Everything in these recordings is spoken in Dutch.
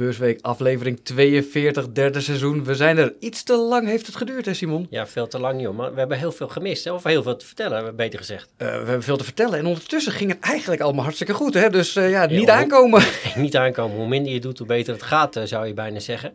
Beursweek, aflevering 42, derde seizoen. We zijn er. Iets te lang heeft het geduurd, hè Simon? Ja, veel te lang, joh. Maar we hebben heel veel gemist, hè? of heel veel te vertellen, beter gezegd. Uh, we hebben veel te vertellen en ondertussen ging het eigenlijk allemaal hartstikke goed, hè? Dus uh, ja, niet aankomen. niet aankomen. Hoe minder je doet, hoe beter het gaat, uh, zou je bijna zeggen.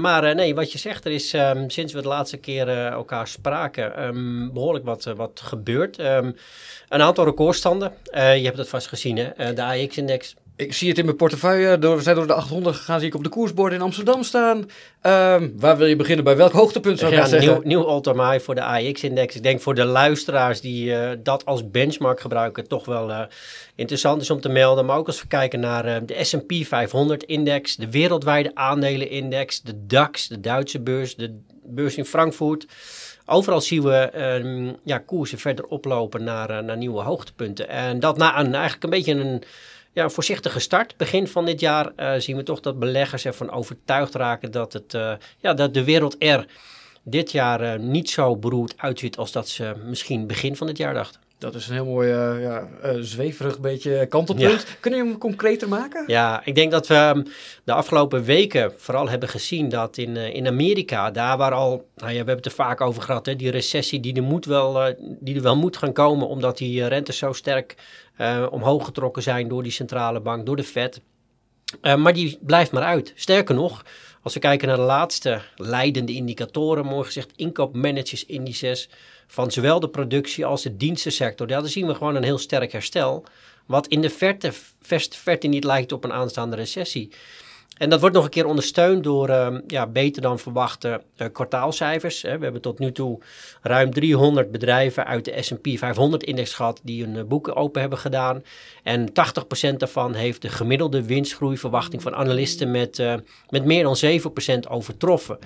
maar nee, wat je zegt, er is um, sinds we de laatste keer elkaar spraken um, behoorlijk wat, wat gebeurd. Um, een aantal recordstanden. je hebt het vast gezien, hè? de AX-index ik zie het in mijn portefeuille. Door, we zijn door de 800 gegaan, zie ik op de koersborden in Amsterdam staan. Um, waar wil je beginnen? Bij welk hoogtepunt zou ik ja, zeggen? Nieuw, nieuw all voor de AX-index. Ik denk voor de luisteraars die uh, dat als benchmark gebruiken, toch wel uh, interessant is om te melden. Maar ook als we kijken naar uh, de S&P 500-index, de wereldwijde aandelenindex, de DAX, de Duitse beurs, de beurs in Frankfurt. Overal zien we um, ja, koersen verder oplopen naar, naar nieuwe hoogtepunten. En dat na een, eigenlijk een beetje een ja, voorzichtige start. Begin van dit jaar uh, zien we toch dat beleggers ervan overtuigd raken dat, het, uh, ja, dat de wereld er dit jaar uh, niet zo beroerd uitziet als dat ze misschien begin van dit jaar dachten. Dat is een heel mooi ja, zweverig beetje kantelpunt. Ja. Kunnen je hem concreter maken? Ja, ik denk dat we ehm, de afgelopen weken vooral hebben gezien dat in, in Amerika, daar waar al, nou ja, we hebben het er vaak over gehad, hè, die recessie die er, moet wel, die er wel moet gaan komen, omdat die rentes zo sterk uh, omhoog getrokken zijn door die centrale bank, door de Fed. Uh, maar die blijft maar uit. Sterker nog, als we kijken naar de laatste leidende indicatoren, mooi gezegd inkoopmanagersindices van zowel de productie als de dienstensector, dan zien we gewoon een heel sterk herstel. Wat in de verte, verte niet lijkt op een aanstaande recessie. En dat wordt nog een keer ondersteund door uh, ja, beter dan verwachte uh, kwartaalcijfers. We hebben tot nu toe ruim 300 bedrijven uit de S&P 500-index gehad die hun uh, boeken open hebben gedaan. En 80% daarvan heeft de gemiddelde winstgroeiverwachting van analisten met, met meer dan 7% overtroffen.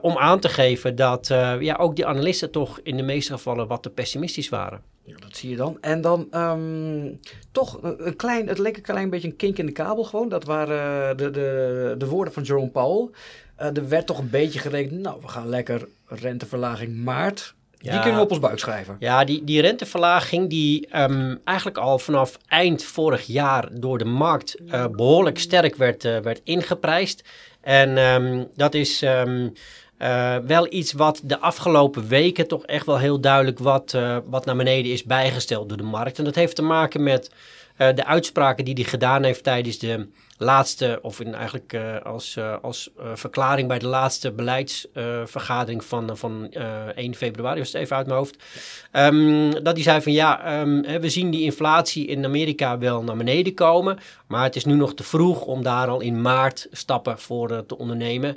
om aan te geven dat ja, ook die analisten toch in de meeste gevallen wat te pessimistisch waren. Ja, dat zie je dan. En dan um, toch een klein, het leek een klein beetje een kink in de kabel gewoon. Dat waren de, de, de woorden van Jerome Powell. Uh, er werd toch een beetje gerekend, nou, we gaan lekker renteverlaging maart. Ja, die kunnen we op ons buik schrijven. Ja, die, die renteverlaging die um, eigenlijk al vanaf eind vorig jaar door de markt uh, behoorlijk sterk werd, uh, werd ingeprijsd. En um, dat is... Uh, wel iets wat de afgelopen weken toch echt wel heel duidelijk wat, uh, wat naar beneden is bijgesteld door de markt. En dat heeft te maken met uh, de uitspraken die hij gedaan heeft tijdens de laatste, of in eigenlijk uh, als, uh, als uh, verklaring bij de laatste beleidsvergadering van, van 1 februari, was het even uit mijn hoofd. Um, dat hij zei van ja, um, we zien die inflatie in Amerika wel naar beneden komen, maar het is nu nog te vroeg om daar al in maart stappen voor te ondernemen.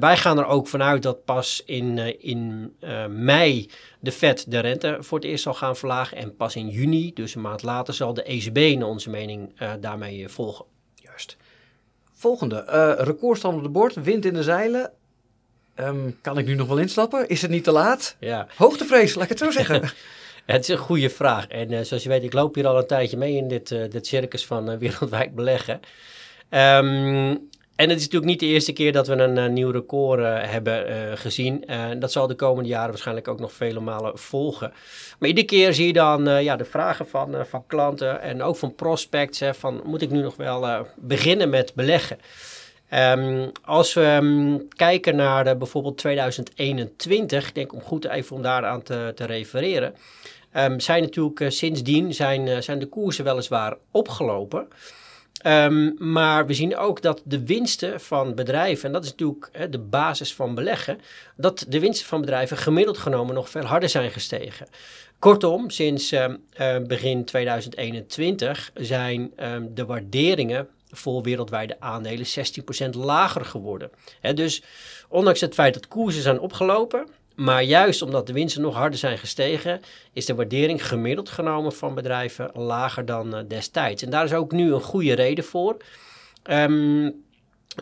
wij gaan er ook vanuit dat pas in, in mei de Fed de rente voor het eerst zal gaan verlagen en pas in juni, dus een maand later, zal de ECB naar onze mening daarmee volgen. Volgende, uh, recordstand op de bord, wind in de zeilen. Um, kan ik nu nog wel instappen? Is het niet te laat? Ja. Hoogtevrees, laat ik het zo zeggen. het is een goede vraag. En uh, zoals je weet, ik loop hier al een tijdje mee in dit, uh, dit circus van wereldwijd beleggen. Um, en het is natuurlijk niet de eerste keer dat we een, nieuw record uh, hebben uh, gezien. Dat zal de komende jaren waarschijnlijk ook nog vele malen volgen. Maar iedere keer zie je dan ja, de vragen van, van klanten en ook van prospects. Hè, van moet ik nu nog wel beginnen met beleggen? Um, als we um, kijken naar bijvoorbeeld 2021, ik denk om goed even om daaraan te, te refereren. Um, zijn natuurlijk sindsdien zijn, zijn de koersen weliswaar opgelopen. Um, maar we zien ook dat de winsten van bedrijven, en dat is natuurlijk hè, de basis van beleggen, dat de winsten van bedrijven gemiddeld genomen nog veel harder zijn gestegen. Kortom, sinds um, uh, begin 2021 zijn um, de waarderingen voor wereldwijde aandelen 16% lager geworden. Dus ondanks het feit dat koersen zijn opgelopen, maar juist omdat de winsten nog harder zijn gestegen, is de waardering gemiddeld genomen van bedrijven lager dan uh, destijds. En daar is ook nu een goede reden voor. Um,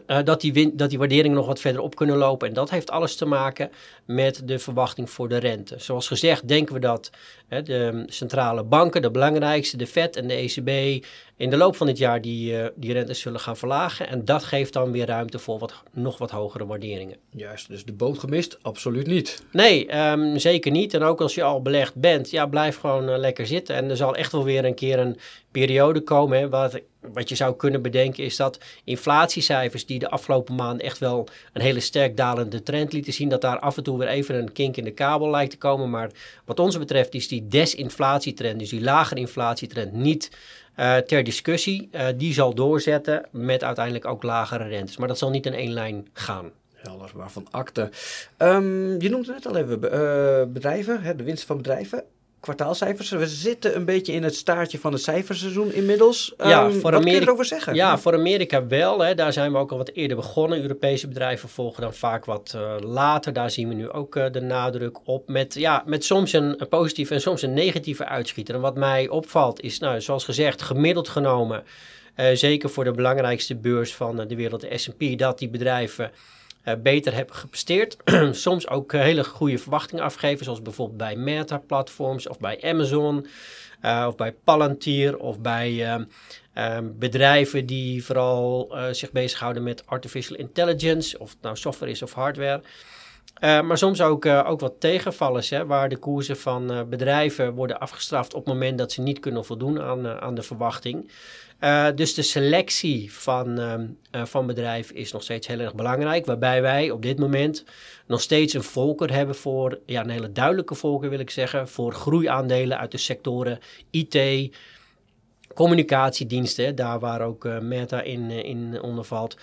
uh, dat, die dat die waarderingen nog wat verder op kunnen lopen. En dat heeft alles te maken met de verwachting voor de rente. Zoals gezegd denken we dat hè, de centrale banken, de belangrijkste, de Fed en de ECB, in de loop van dit jaar die, uh, die rentes zullen gaan verlagen. En dat geeft dan weer ruimte voor wat, nog wat hogere waarderingen. Juist, dus de boot gemist? Absoluut niet. Nee, um, zeker niet. En ook als je al belegd bent, ja, blijf gewoon uh, lekker zitten. En er zal echt wel weer een keer een periode komen. Hè, wat, wat je zou kunnen bedenken is dat inflatiecijfers die de afgelopen maanden echt wel een hele sterk dalende trend lieten zien, dat daar af en toe weer even een kink in de kabel lijkt te komen. Maar wat ons betreft is die desinflatietrend, dus die lagere inflatietrend, niet uh, ter discussie. Uh, die zal doorzetten met uiteindelijk ook lagere rentes. Maar dat zal niet in één lijn gaan. Helder, waarvan akte. Um, je noemde net al even uh, bedrijven, hè, de winst van bedrijven kwartaalcijfers. We zitten een beetje in het staartje van het cijferseizoen inmiddels. Ja, um, voor wat Amerika, kun je erover zeggen? Ja, voor Amerika wel. Hè. Daar zijn we ook al wat eerder begonnen. Europese bedrijven volgen dan vaak wat uh, later. Daar zien we nu ook uh, de nadruk op. Met, ja, met soms een, een, positieve en soms een negatieve uitschieter. En wat mij opvalt is, nou, zoals gezegd, gemiddeld genomen... Uh, zeker voor de belangrijkste beurs van de wereld, de S&P, dat die bedrijven uh, beter hebben gepresteerd. Soms ook uh, hele goede verwachtingen afgeven, zoals bijvoorbeeld bij Meta-platforms of bij Amazon uh, of bij Palantir of bij bedrijven die vooral zich bezighouden met artificial intelligence, of het nou software is of hardware. Maar soms ook, ook wat tegenvallers, hè, waar de koersen van bedrijven worden afgestraft op het moment dat ze niet kunnen voldoen aan, aan de verwachting. Dus de selectie van, uh, van bedrijven is nog steeds heel erg belangrijk. Waarbij wij op dit moment nog steeds een volker hebben voor, ja, een hele duidelijke volker wil ik zeggen, voor groeiaandelen uit de sectoren IT, communicatiediensten, daar waar ook Meta in, in onder valt.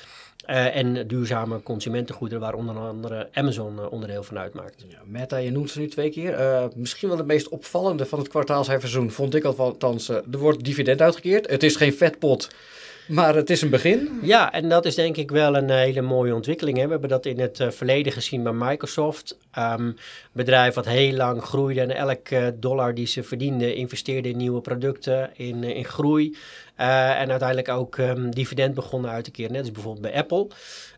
Uh, en duurzame consumentengoederen, waar onder andere Amazon uh, onderdeel van uitmaakt. Ja, Meta, je noemt ze nu twee keer. Uh, misschien wel het meest opvallende van het kwartaalcijferseizoen, vond ik althans. er wordt dividend uitgekeerd. Het is geen vetpot, maar het is een begin. Ja, en dat is denk ik wel een hele mooie ontwikkeling. Hè. We hebben dat in het verleden gezien bij Microsoft. Um, bedrijf wat heel lang groeide en elke dollar die ze verdienden investeerde in nieuwe producten, in, in groei. Uh, en uiteindelijk ook um, dividend begonnen uit te keren, net als bijvoorbeeld bij Apple.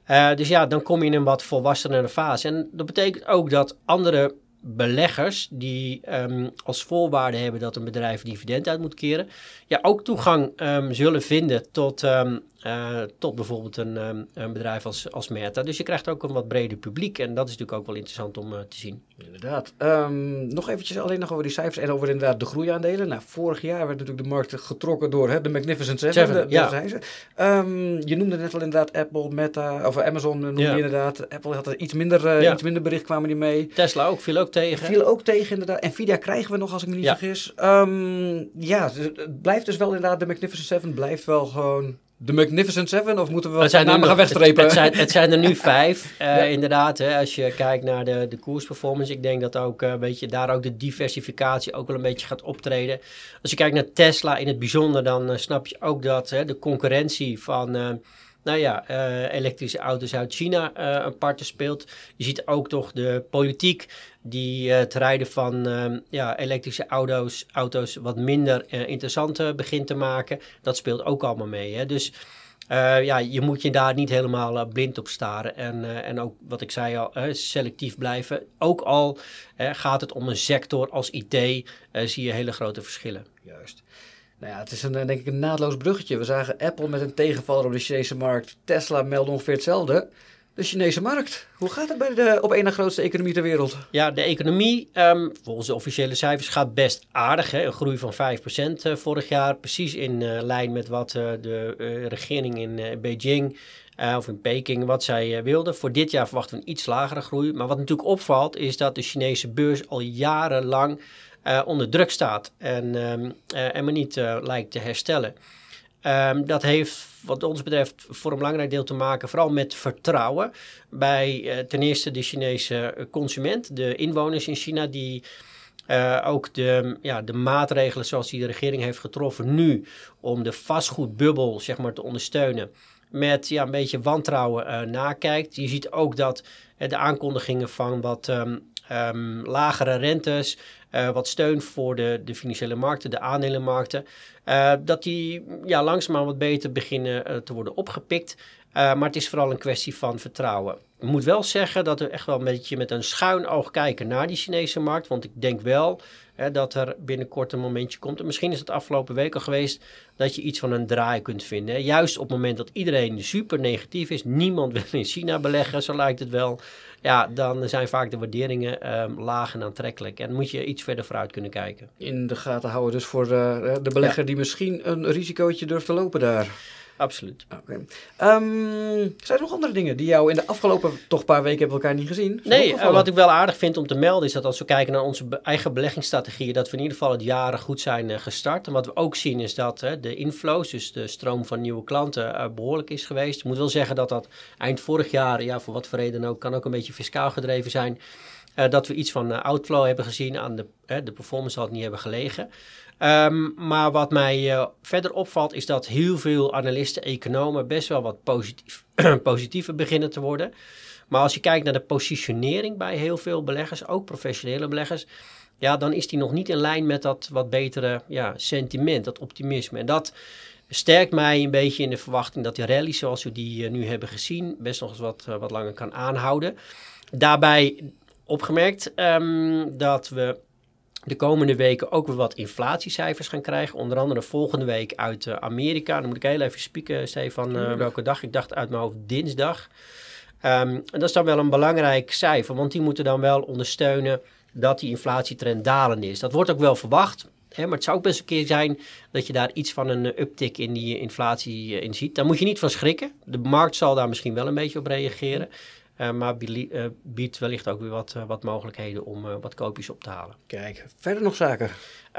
Uh, dus ja, dan kom je in een wat volwassenere fase. En dat betekent ook dat andere beleggers die um, als voorwaarde hebben dat een bedrijf dividend uit moet keren, ja, ook toegang um, zullen vinden tot, uh, tot bijvoorbeeld een, een, bedrijf als, als Meta. Dus je krijgt ook een wat breder publiek en dat is natuurlijk ook wel interessant om uh, te zien. Inderdaad. nog eventjes alleen nog over die cijfers en over inderdaad de groeiaandelen. Nou, vorig jaar werd natuurlijk de markt getrokken door hè, de Magnificent Seven. Seven de, ja. je noemde net al inderdaad Apple, Meta, of Amazon noemde ja. je inderdaad. Apple had er iets minder, uh, ja. iets minder bericht kwamen die mee. Tesla ook, viel ook tegen. Viel ook tegen inderdaad. Nvidia krijgen we nog als ik me niet vergis. ja, het blijft dus wel inderdaad, de Magnificent Seven blijft wel gewoon de Magnificent Seven? Of moeten we zijn namen gaan wegstrepen? Het, het, zijn, het zijn er nu vijf, uh, ja. inderdaad. Hè, als je kijkt naar de, de koersperformance. Ik denk dat ook uh, een beetje, daar ook de diversificatie ook wel een beetje gaat optreden. Als je kijkt naar Tesla in het bijzonder, dan uh, snap je ook dat hè, de concurrentie van nou ja, uh, elektrische auto's uit China uh, een part speelt. Je ziet ook toch de politiek die uh, het rijden van ja, elektrische auto's, auto's wat minder interessant begint te maken. Dat speelt ook allemaal mee. Hè? Dus ja, je moet je daar niet helemaal blind op staren. En, en ook wat ik zei al, selectief blijven. Ook al gaat het om een sector als IT, zie je hele grote verschillen. Juist. Nou ja, het is een, denk ik een naadloos bruggetje. We zagen Apple met een tegenvaller op de Chinese markt. Tesla meldde ongeveer hetzelfde. De Chinese markt. Hoe gaat het bij de op één na grootste economie ter wereld? Ja, de economie, um, volgens de officiële cijfers, gaat best aardig. Hè? Een groei van 5% uh, vorig jaar. Precies in uh, lijn met wat de regering in Beijing of in Peking, wat zij wilde. Voor dit jaar verwachten we een iets lagere groei. Maar wat natuurlijk opvalt, is dat de Chinese beurs al jarenlang uh, onder druk staat en, um, en maar niet uh, lijkt te herstellen. Um, dat heeft wat ons betreft voor een belangrijk deel te maken vooral met vertrouwen bij ten eerste de Chinese consument, de inwoners in China die ook de, ja, de maatregelen zoals die de regering heeft getroffen nu om de vastgoedbubbel zeg maar, te ondersteunen met ja, een beetje wantrouwen nakijkt. Je ziet ook dat de aankondigingen van wat um, lagere rentes, uh, wat steun voor de, de financiële markten, de aandelenmarkten, uh, dat die ja, langzaamaan wat beter beginnen uh, te worden opgepikt. Maar het is vooral een kwestie van vertrouwen. ik moet wel zeggen dat we echt wel een beetje met een schuin oog kijken naar die Chinese markt. Want ik denk wel hè, dat er binnenkort een momentje komt. En misschien is het afgelopen week al geweest dat je iets van een draai kunt vinden. Hè. Juist op het moment dat iedereen super negatief is, niemand wil in China beleggen, zo lijkt het wel. Ja, dan zijn vaak de waarderingen ehm, laag en aantrekkelijk. En moet je iets verder vooruit kunnen kijken. In de gaten houden dus voor uh, de belegger die misschien een risicootje durft te lopen daar. Absoluut. Oké. Ehm, zijn er nog andere dingen die jou in de afgelopen toch paar weken hebben we elkaar niet gezien? Nee, uh, wat ik wel aardig vind om te melden is dat als we kijken naar onze eigen beleggingsstrategieën, dat we in ieder geval het jaren goed zijn uh, gestart. En wat we ook zien is dat de inflows, dus de stroom van nieuwe klanten, behoorlijk is geweest. Ik moet wel zeggen dat dat eind vorig jaar, ja, voor wat voor reden ook, kan ook een beetje fiscaal gedreven zijn. Dat we iets van outflow hebben gezien aan de, de performance had niet hebben gelegen. Um, maar wat mij verder opvalt is dat heel veel analisten, economen best wel wat positief, positiever beginnen te worden. Maar als je kijkt naar de positionering bij heel veel beleggers, ook professionele beleggers, ja, dan is die nog niet in lijn met dat wat betere ja, sentiment, dat optimisme. En dat sterkt mij een beetje in de verwachting dat die rally zoals we die nu hebben gezien best nog eens wat, wat langer kan aanhouden. Daarbij opgemerkt um, dat we de komende weken ook weer wat inflatiecijfers gaan krijgen. Onder andere volgende week uit uh, Amerika. Dan moet ik heel even spieken, Stefan, uh, welke dag. Ik dacht uit mijn hoofd dinsdag. Um, en dat is dan wel een belangrijk cijfer, want die moeten dan wel ondersteunen dat die inflatietrend dalend is. Dat wordt ook wel verwacht. Hè, maar het zou ook best een keer zijn dat je daar iets van een uptick in die inflatie in ziet. Daar moet je niet van schrikken. De markt zal daar misschien wel een beetje op reageren. Uh, maar uh, biedt wellicht ook weer wat, uh, wat mogelijkheden om wat koopjes op te halen. Kijk, verder nog zaken?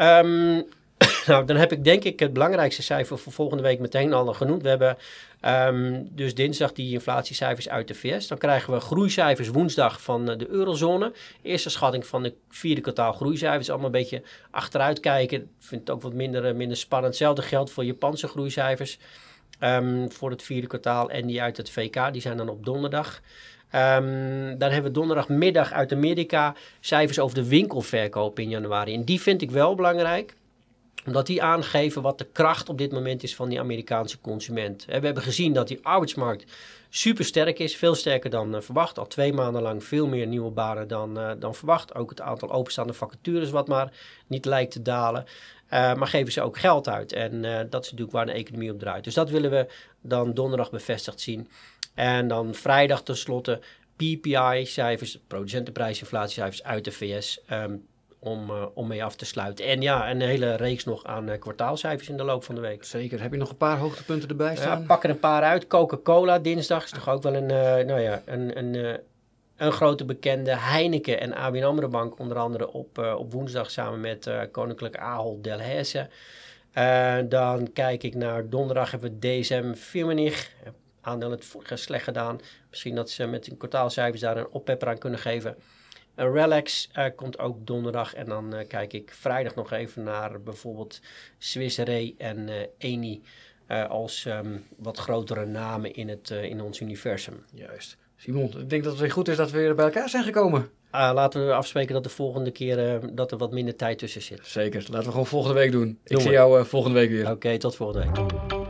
Um, nou, dan heb ik denk ik het belangrijkste cijfer voor volgende week meteen al genoemd. We hebben um, dus dinsdag die inflatiecijfers uit de VS. Dan krijgen we groeicijfers woensdag van de eurozone. Eerste schatting van de vierde kwartaal groeicijfers. Allemaal een beetje achteruit kijken. Ik vind het ook wat minder, minder spannend. Hetzelfde geldt voor Japanse groeicijfers. Um, voor het vierde kwartaal en die uit het VK. Die zijn dan op donderdag. Um, dan hebben we donderdagmiddag uit Amerika cijfers over de winkelverkoop in januari. En die vind ik wel belangrijk omdat die aangeven wat de kracht op dit moment is van die Amerikaanse consument. We hebben gezien dat die arbeidsmarkt super sterk is, veel sterker dan uh, verwacht. Al twee maanden lang veel meer nieuwe banen dan, uh, dan verwacht. Ook het aantal openstaande vacatures wat maar niet lijkt te dalen. Uh, maar geven ze ook geld uit. En dat is natuurlijk waar de economie op draait. Dus dat willen we dan donderdag bevestigd zien. En dan vrijdag tenslotte PPI-cijfers, producentenprijsinflatiecijfers uit de VS. Um, om, uh, om mee af te sluiten. En ja, een hele reeks nog aan uh, kwartaalcijfers in de loop van de week. Zeker. Heb je nog een paar hoogtepunten erbij staan? Ja, pak er een paar uit. Coca-Cola dinsdag is toch ook wel een, uh, nou ja, een, een, een grote bekende. Heineken en ABN AMRO Bank onder andere op, op woensdag samen met Koninklijke Ahold Delhaize. dan kijk ik naar donderdag hebben we DSM Firmenich aandeel het vorige slecht gedaan. Misschien dat ze met hun kwartaalcijfers daar een oppepper aan kunnen geven. Uh, Relax uh, komt ook donderdag. En dan uh, kijk ik vrijdag nog even naar bijvoorbeeld Swiss Re en Eni. als um, wat grotere namen in, het, in ons universum. Juist. Simon, ik denk dat het weer goed is dat we weer bij elkaar zijn gekomen. Laten we afspreken dat de volgende keer dat er wat minder tijd tussen zit. Zeker. Laten we gewoon volgende week doen. Ik zie jou volgende week weer. Oké, okay, tot volgende week.